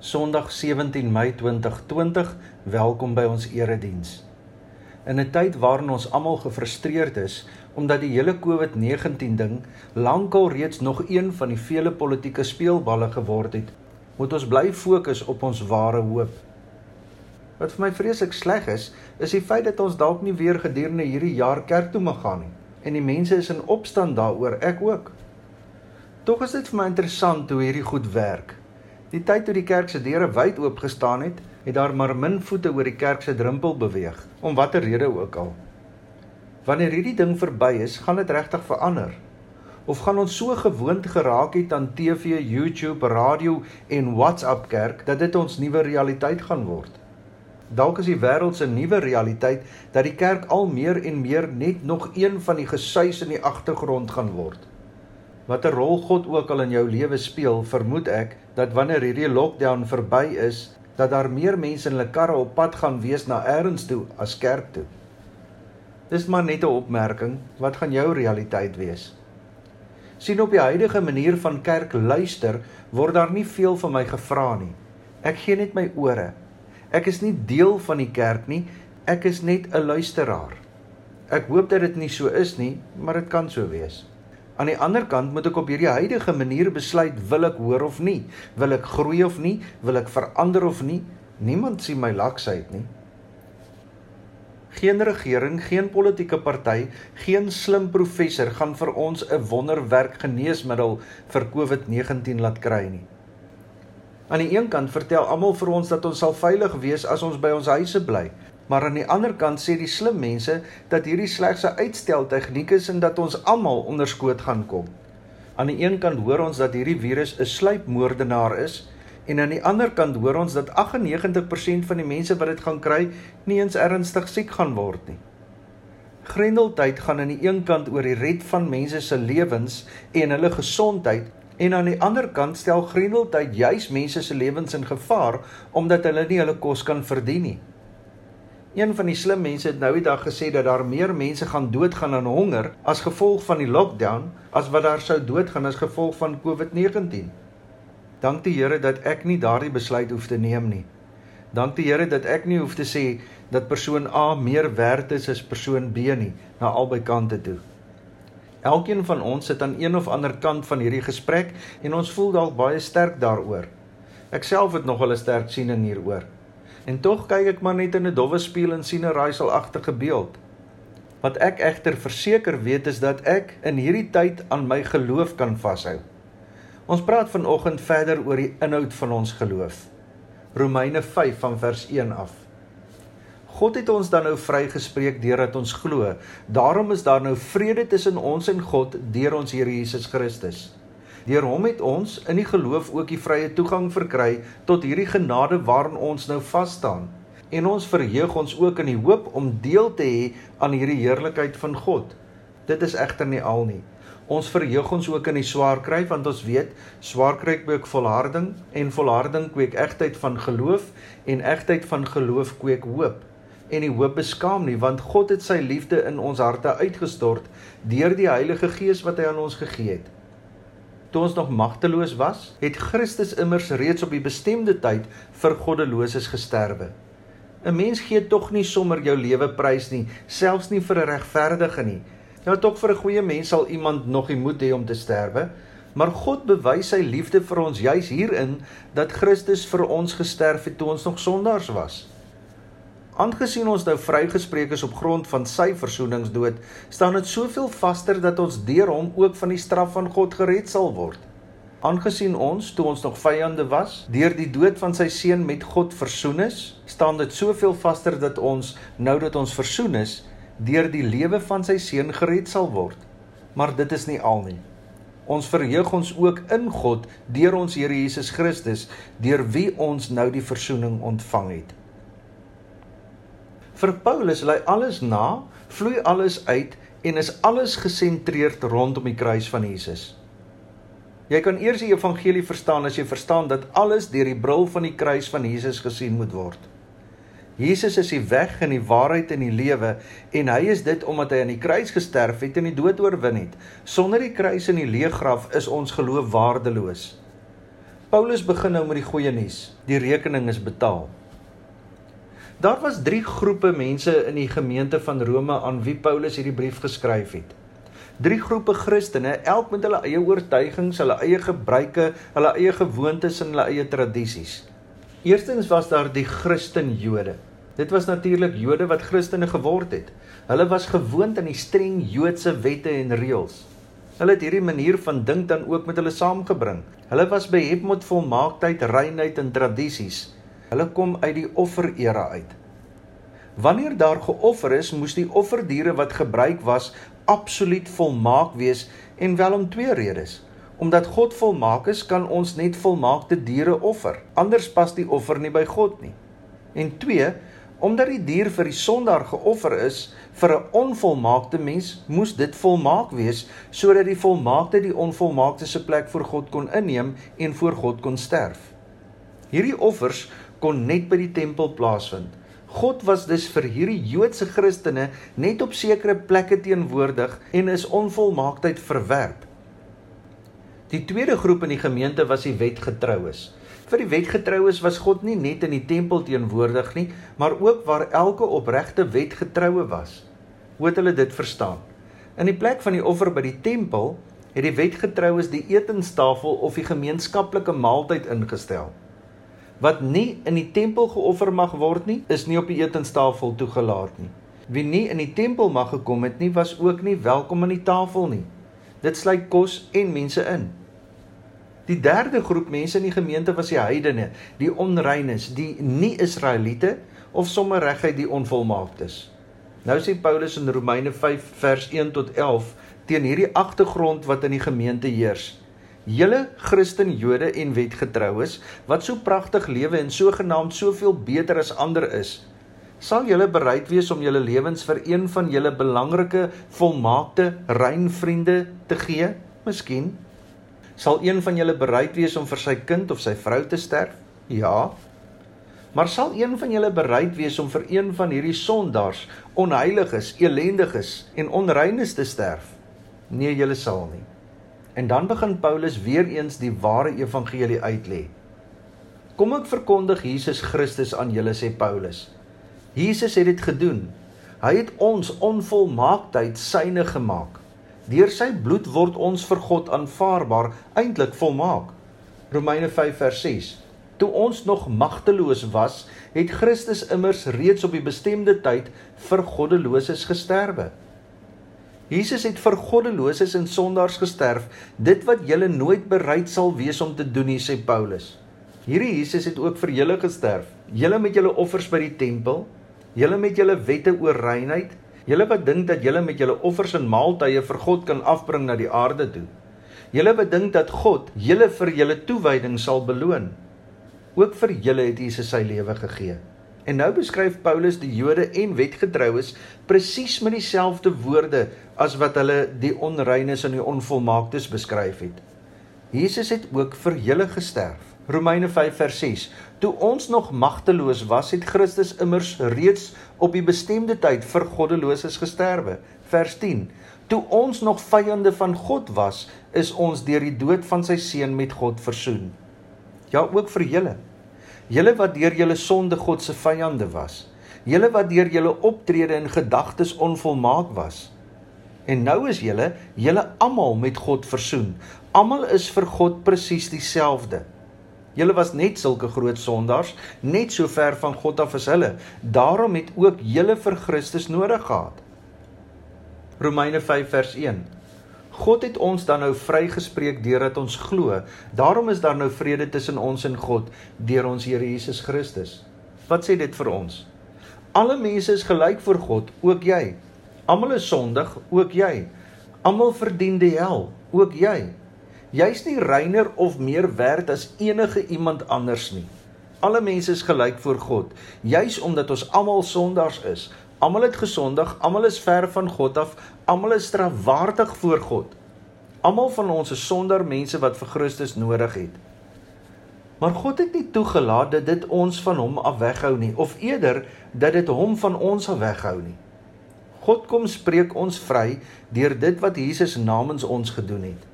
Sondag 17 Mei 2020. Welkom by ons erediens. In 'n tyd waarin ons almal gefrustreerd is omdat die hele COVID-19 ding lankal reeds nog een van die vele politieke speelballe geword het, moet ons bly fokus op ons ware hoop. Wat vir my vreeslik sleg is, is die feit dat ons dalk nie weer gedurende hierdie jaar kerk toe mag gaan nie en die mense is in opstand daaroor, ek ook. Tog is dit vir my interessant hoe hierdie goed werk. Die tyd toe die kerk se deure wyd oop gestaan het, het daar maar min voete oor die kerk se drempel beweeg, om watter rede ook al. Wanneer hierdie ding verby is, gaan dit regtig verander. Of gaan ons so gewoond geraak het aan TV, YouTube, radio en WhatsApp kerk dat dit ons nuwe realiteit gaan word? Dalk is die wêreld se nuwe realiteit dat die kerk al meer en meer net nog een van die gesuis in die agtergrond gaan word. Watter rol God ook al in jou lewe speel, vermoed ek dat wanneer hierdie lockdown verby is, dat daar meer mense in hulle karre op pad gaan wees na elders toe as kerk toe. Dis maar net 'n opmerking, wat gaan jou realiteit wees? sien op die huidige manier van kerk luister, word daar nie veel van my gevra nie. Ek gee net my ore. Ek is nie deel van die kerk nie, ek is net 'n luisteraar. Ek hoop dat dit nie so is nie, maar dit kan so wees. Aan die ander kant moet ek op hierdie huidige manier besluit wil ek hoor of nie, wil ek groei of nie, wil ek verander of nie. Niemand sien my laksheid nie. Geen regering, geen politieke party, geen slim professor gaan vir ons 'n wonderwerk geneesmiddel vir COVID-19 laat kry nie. Aan die een kant vertel almal vir ons dat ons sal veilig wees as ons by ons huise bly, Maar aan die ander kant sê die slim mense dat hierdie slegs 'n uitstel tegniek is en dat ons almal onderskoot gaan kom. Aan die een kant hoor ons dat hierdie virus 'n sluipmoordenaar is en aan die ander kant hoor ons dat 98% van die mense wat dit gaan kry nie eens ernstig siek gaan word nie. Grendeltyd gaan aan die een kant oor die red van mense se lewens en hulle gesondheid en aan die ander kant stel Grendeltyd juis mense se lewens in gevaar omdat hulle nie hulle kos kan verdien nie. Een van die slim mense het nou die dag gesê dat daar meer mense gaan doodgaan aan honger as gevolg van die lockdown as wat daar sou doodgaan as gevolg van COVID-19. Dank die Here dat ek nie daardie besluit hoef te neem nie. Dank die Here dat ek nie hoef te sê dat persoon A meer werd is as persoon B nie na albei kante toe. Elkeen van ons sit aan een of ander kant van hierdie gesprek en ons voel dalk baie sterk daaroor. Ek self het nog 'n sterk siening hieroor. En tog kyk ek maar net in 'n dowwe spieël en sien 'n raaiselagtige beeld. Wat ek egter verseker weet is dat ek in hierdie tyd aan my geloof kan vashou. Ons praat vanoggend verder oor die inhoud van ons geloof. Romeine 5 van vers 1 af. God het ons dan nou vrygespreek deurdat ons glo. Daarom is daar nou vrede tussen ons en God deur ons Here Jesus Christus. Deur hom het ons in die geloof ook die vrye toegang verkry tot hierdie genade waarin ons nou vas staan. En ons verheug ons ook in die hoop om deel te hê aan hierdie heerlikheid van God. Dit is egter nie al nie. Ons verheug ons ook in die swaar kry want ons weet swaar kry kweek volharding en volharding kweek egtheid van geloof en egtheid van geloof kweek hoop. En die hoop beskaam nie want God het sy liefde in ons harte uitgestort deur die Heilige Gees wat hy aan ons gegee het toe ons nog magteloos was, het Christus immers reeds op die bestemde tyd vir goddeloses gesterwe. 'n Mens gee tog nie sommer jou lewe prys nie, selfs nie vir 'n regverdige nie. Ja, tog vir 'n goeie mens sal iemand nog die moed hê om te sterwe, maar God bewys sy liefde vir ons juis hierin dat Christus vir ons gesterf het toe ons nog sondaars was. Aangesien ons nou vrygespreek is op grond van sy versoeningsdood, staan dit soveel vaster dat ons deur hom ook van die straf van God gered sal word. Aangesien ons toe ons nog vyande was, deur die dood van sy seun met God versoen is, staan dit soveel vaster dat ons nou dat ons versoen is, deur die lewe van sy seun gered sal word. Maar dit is nie al nie. Ons verheug ons ook in God deur ons Here Jesus Christus, deur wie ons nou die versoening ontvang het. Vir Paulus lê alles na, vloei alles uit en is alles gesentreerd rondom die kruis van Jesus. Jy kan eers die evangelie verstaan as jy verstaan dat alles deur die bril van die kruis van Jesus gesien moet word. Jesus is die weg en die waarheid en die lewe en hy is dit omdat hy aan die kruis gesterf het en die dood oorwin het. Sonder die kruis en die leë graf is ons geloof waardeloos. Paulus begin nou met die goeie nuus. Die rekening is betaal. Daar was 3 groepe mense in die gemeente van Rome aan wie Paulus hierdie brief geskryf het. Drie groepe Christene, elk met hulle eie oortuigings, hulle eie gebruike, hulle eie gewoontes en hulle eie tradisies. Eerstens was daar die Christen-Jode. Dit was natuurlik Jode wat Christene geword het. Hulle was gewoond aan die streng Joodse wette en reëls. Hulle het hierdie manier van dink dan ook met hulle saamgebring. Hulle was behep met volmaaktheid, reinheid en tradisies. Hulle kom uit die offerera uit. Wanneer daar geoffer is, moes die offerdiere wat gebruik was absoluut volmaak wees en wel om twee redes. Omdat God volmaak is, kan ons net volmaakte diere offer. Anders pas die offer nie by God nie. En twee, omdat die dier vir die sondaar geoffer is vir 'n onvolmaakte mens, moes dit volmaak wees sodat die volmaakte die onvolmaakte se plek voor God kon inneem en voor God kon sterf. Hierdie offers kon net by die tempel plaasvind. God was dus vir hierdie Joodse Christene net op sekere plekke teenwoordig en is onvolmaaktheid verwerp. Die tweede groep in die gemeente was die wetgetroues. Vir die wetgetroues was God nie net in die tempel teenwoordig nie, maar ook waar elke opregte wetgetroue was. Hoe het hulle dit verstaan? In die plek van die offer by die tempel het die wetgetroues die etenstafel of die gemeenskaplike maaltyd ingestel wat nie in die tempel geoffer mag word nie, is nie op die etenstafel toegelaat nie. Wie nie in die tempel mag gekom het nie, was ook nie welkom aan die tafel nie. Dit sluit kos en mense in. Die derde groep mense in die gemeente was die heidene, die onreines, die nie-Israeliete of sommer reguit die onvolmaaktes. Nou sê Paulus in Romeine 5 vers 1 tot 11 teen hierdie agtergrond wat in die gemeente heers julle Christen Jode en wetgetroues wat so pragtig lewe en sogenaamd soveel beter as ander is sal julle bereid wees om julle lewens vir een van julle belangrike volmaakte rein vriende te gee? Miskien. Sal een van julle bereid wees om vir sy kind of sy vrou te sterf? Ja. Maar sal een van julle bereid wees om vir een van hierdie sondaars onheiliges elendiges en onreines te sterf? Nee julle sal nie En dan begin Paulus weer eens die ware evangelie uitlê. Kom ek verkondig Jesus Christus aan julle sê Paulus. Jesus het dit gedoen. Hy het ons onvolmaaktheid syne gemaak. Deur sy bloed word ons vir God aanvaarbaar, eintlik volmaak. Romeine 5 vers 6. Toe ons nog magteloos was, het Christus immers reeds op die bestemde tyd vir goddeloses gesterwe. Jesus het vir goddeloses en sondaars gesterf, dit wat julle nooit bereid sal wees om te doen, sê Paulus. Hierdie Jesus het ook vir julle gesterf. Julle met julle offers by die tempel, julle met julle wette oor reinheid, julle wat dink dat julle met julle offers en maaltye vir God kan afbring na die aarde toe. Julle wat dink dat God julle vir julle toewyding sal beloon. Ook vir julle het Jesus sy lewe gegee. En nou beskryf Paulus die Jode en wetgetroues presies met dieselfde woorde as wat hulle die onreines en die onvolmaaktes beskryf het. Jesus het ook vir julle gesterf. Romeine 5 vers 6. Toe ons nog magteloos was, het Christus immers reeds op die bestemde tyd vir goddeloses gesterwe. Vers 10. Toe ons nog vyande van God was, is ons deur die dood van sy seun met God versoen. Ja, ook vir julle Julle wat deur julle sonde God se vyande was. Julle wat deur julle optrede en gedagtes onvolmaak was. En nou is julle, julle almal met God versoen. Almal is vir God presies dieselfde. Julle was net sulke groot sondaars, net so ver van God af as hulle. Daarom het ook julle vir Christus nodig gehad. Romeine 5 vers 1 God het ons dan nou vrygespreek deurdat ons glo. Daarom is daar nou vrede tussen ons en God deur ons Here Jesus Christus. Wat sê dit vir ons? Alle mense is gelyk voor God, ook jy. Almal is sondig, ook jy. Almal verdien die hel, ook jy. Jy's nie reiner of meer werd as enige iemand anders nie. Alle mense is gelyk voor God, juis omdat ons almal sondaars is. Almal het gesondig, almal is ver van God af, almal is strafwaardig voor God. Almal van ons is sonder mense wat vir Christus nodig het. Maar God het nie toegelaat dat dit ons van hom af weghou nie, of eerder dat dit hom van ons af weghou nie. God kom spreek ons vry deur dit wat Jesus namens ons gedoen het.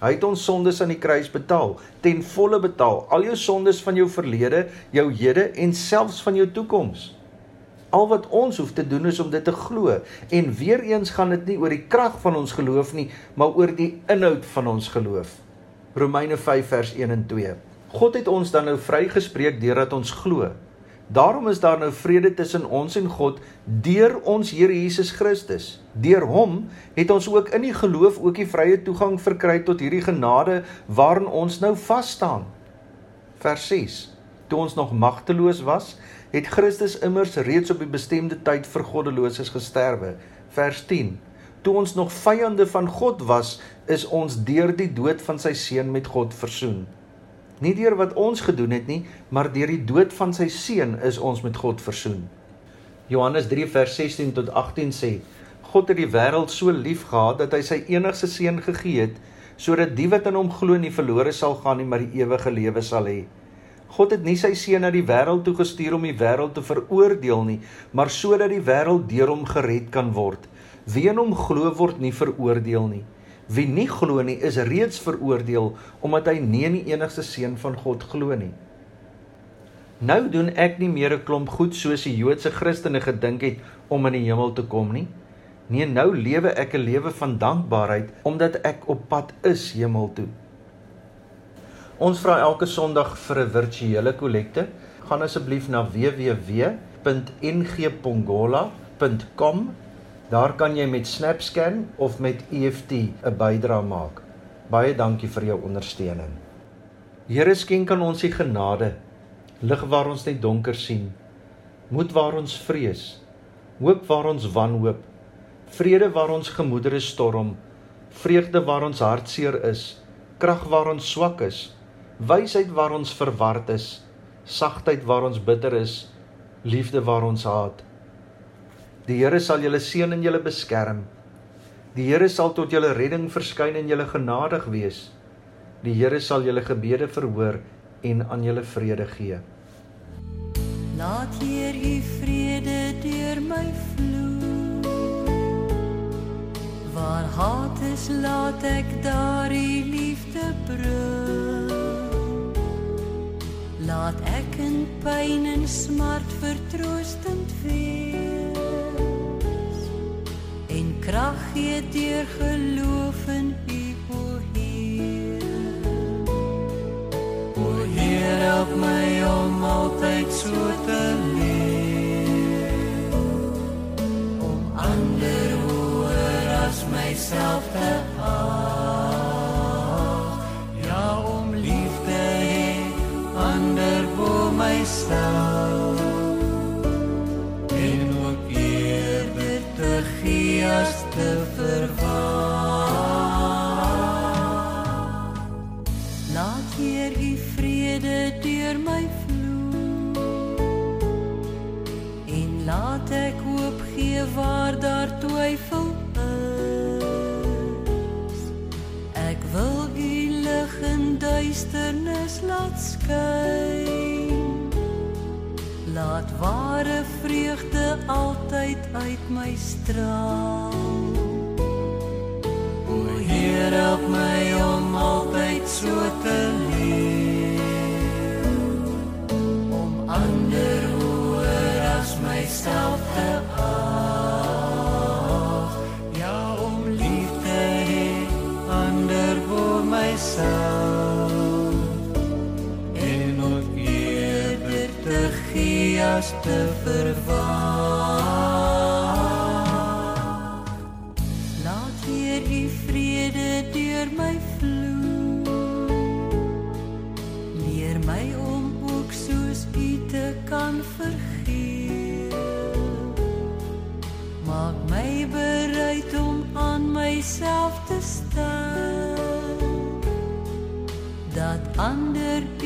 Hy het ons sondes aan die kruis betaal, ten volle betaal. Al jou sondes van jou verlede, jou hede en selfs van jou toekoms. Al wat ons hoef te doen is om dit te glo. En weer eens gaan dit nie oor die krag van ons geloof nie, maar oor die inhoud van ons geloof. Romeine 5 vers 1 en 2. God het ons dan nou vrygespreek deurdat ons glo. Daarom is daar nou vrede tussen ons en God deur ons Here Jesus Christus. Deur hom het ons ook in die geloof ook die vrye toegang verkry tot hierdie genade waarin ons nou vas staan. Vers 6. Toe ons nog magteloos was, het Christus immers reeds op die bestemde tyd vir goddeloses gesterwe. Vers 10. Toe ons nog vyande van God was, is ons deur die dood van sy seun met God versoen. Nie deur wat ons gedoen het nie, maar deur die dood van sy seun is ons met God versoen. Johannes 3 vers 16 tot 18 sê: God het die wêreld so lief gehad dat hy sy enigste seun gegee het sodat die wat in hom glo nie verlore sal gaan nie, maar die ewige lewe sal hê. God het nie sy seun na die wêreld toe gestuur om die wêreld te veroordeel nie, maar sodat die wêreld deur hom gered kan word. Wie in hom glo word nie veroordeel nie. Wie nie glo nie is reeds veroordeel omdat hy nie in die enigste seun van God glo nie. Nou doen ek nie meer 'n klomp goed soos die Joodse Christene gedink het om in die hemel te kom nie. Nee, nou lewe ek 'n lewe van dankbaarheid omdat ek op pad is hemel toe. Ons vra elke Sondag vir 'n virtuele kollekte. Gaan asseblief na www.ngpongola.com Daar kan jy met SnapScan of met EFT 'n bydrae maak. Baie dankie vir jou ondersteuning. Here skenk aan ons die genade, lig waar ons net donker sien, moed waar ons vrees, hoop waar ons wanhoop, vrede waar ons gemoedere storm, vreugde waar ons hartseer is, krag waar ons swak is, wysheid waar ons verward is, sagtheid waar ons bitter is, liefde waar ons haat. Die Here sal julle seën en julle beskerm. Die Here sal tot julle redding verskyn en julle genadig wees. Die Here sal julle gebede verhoor en aan julle vrede gee. Laat hier u vrede deur my vloei. Waar haat is, laat ek daar u liefde bring. Laat ek in pyn en smart vertroostend wees krag gee deur geloof in U o Heer. O Heer, help my om altyd so te leef. Om ander hoër as myself te waar daar twyfel is. Ek wil u lig in duisternis laat skyn. Laat ware vreugde altyd uit my straal. Heer help my om altyd so te dat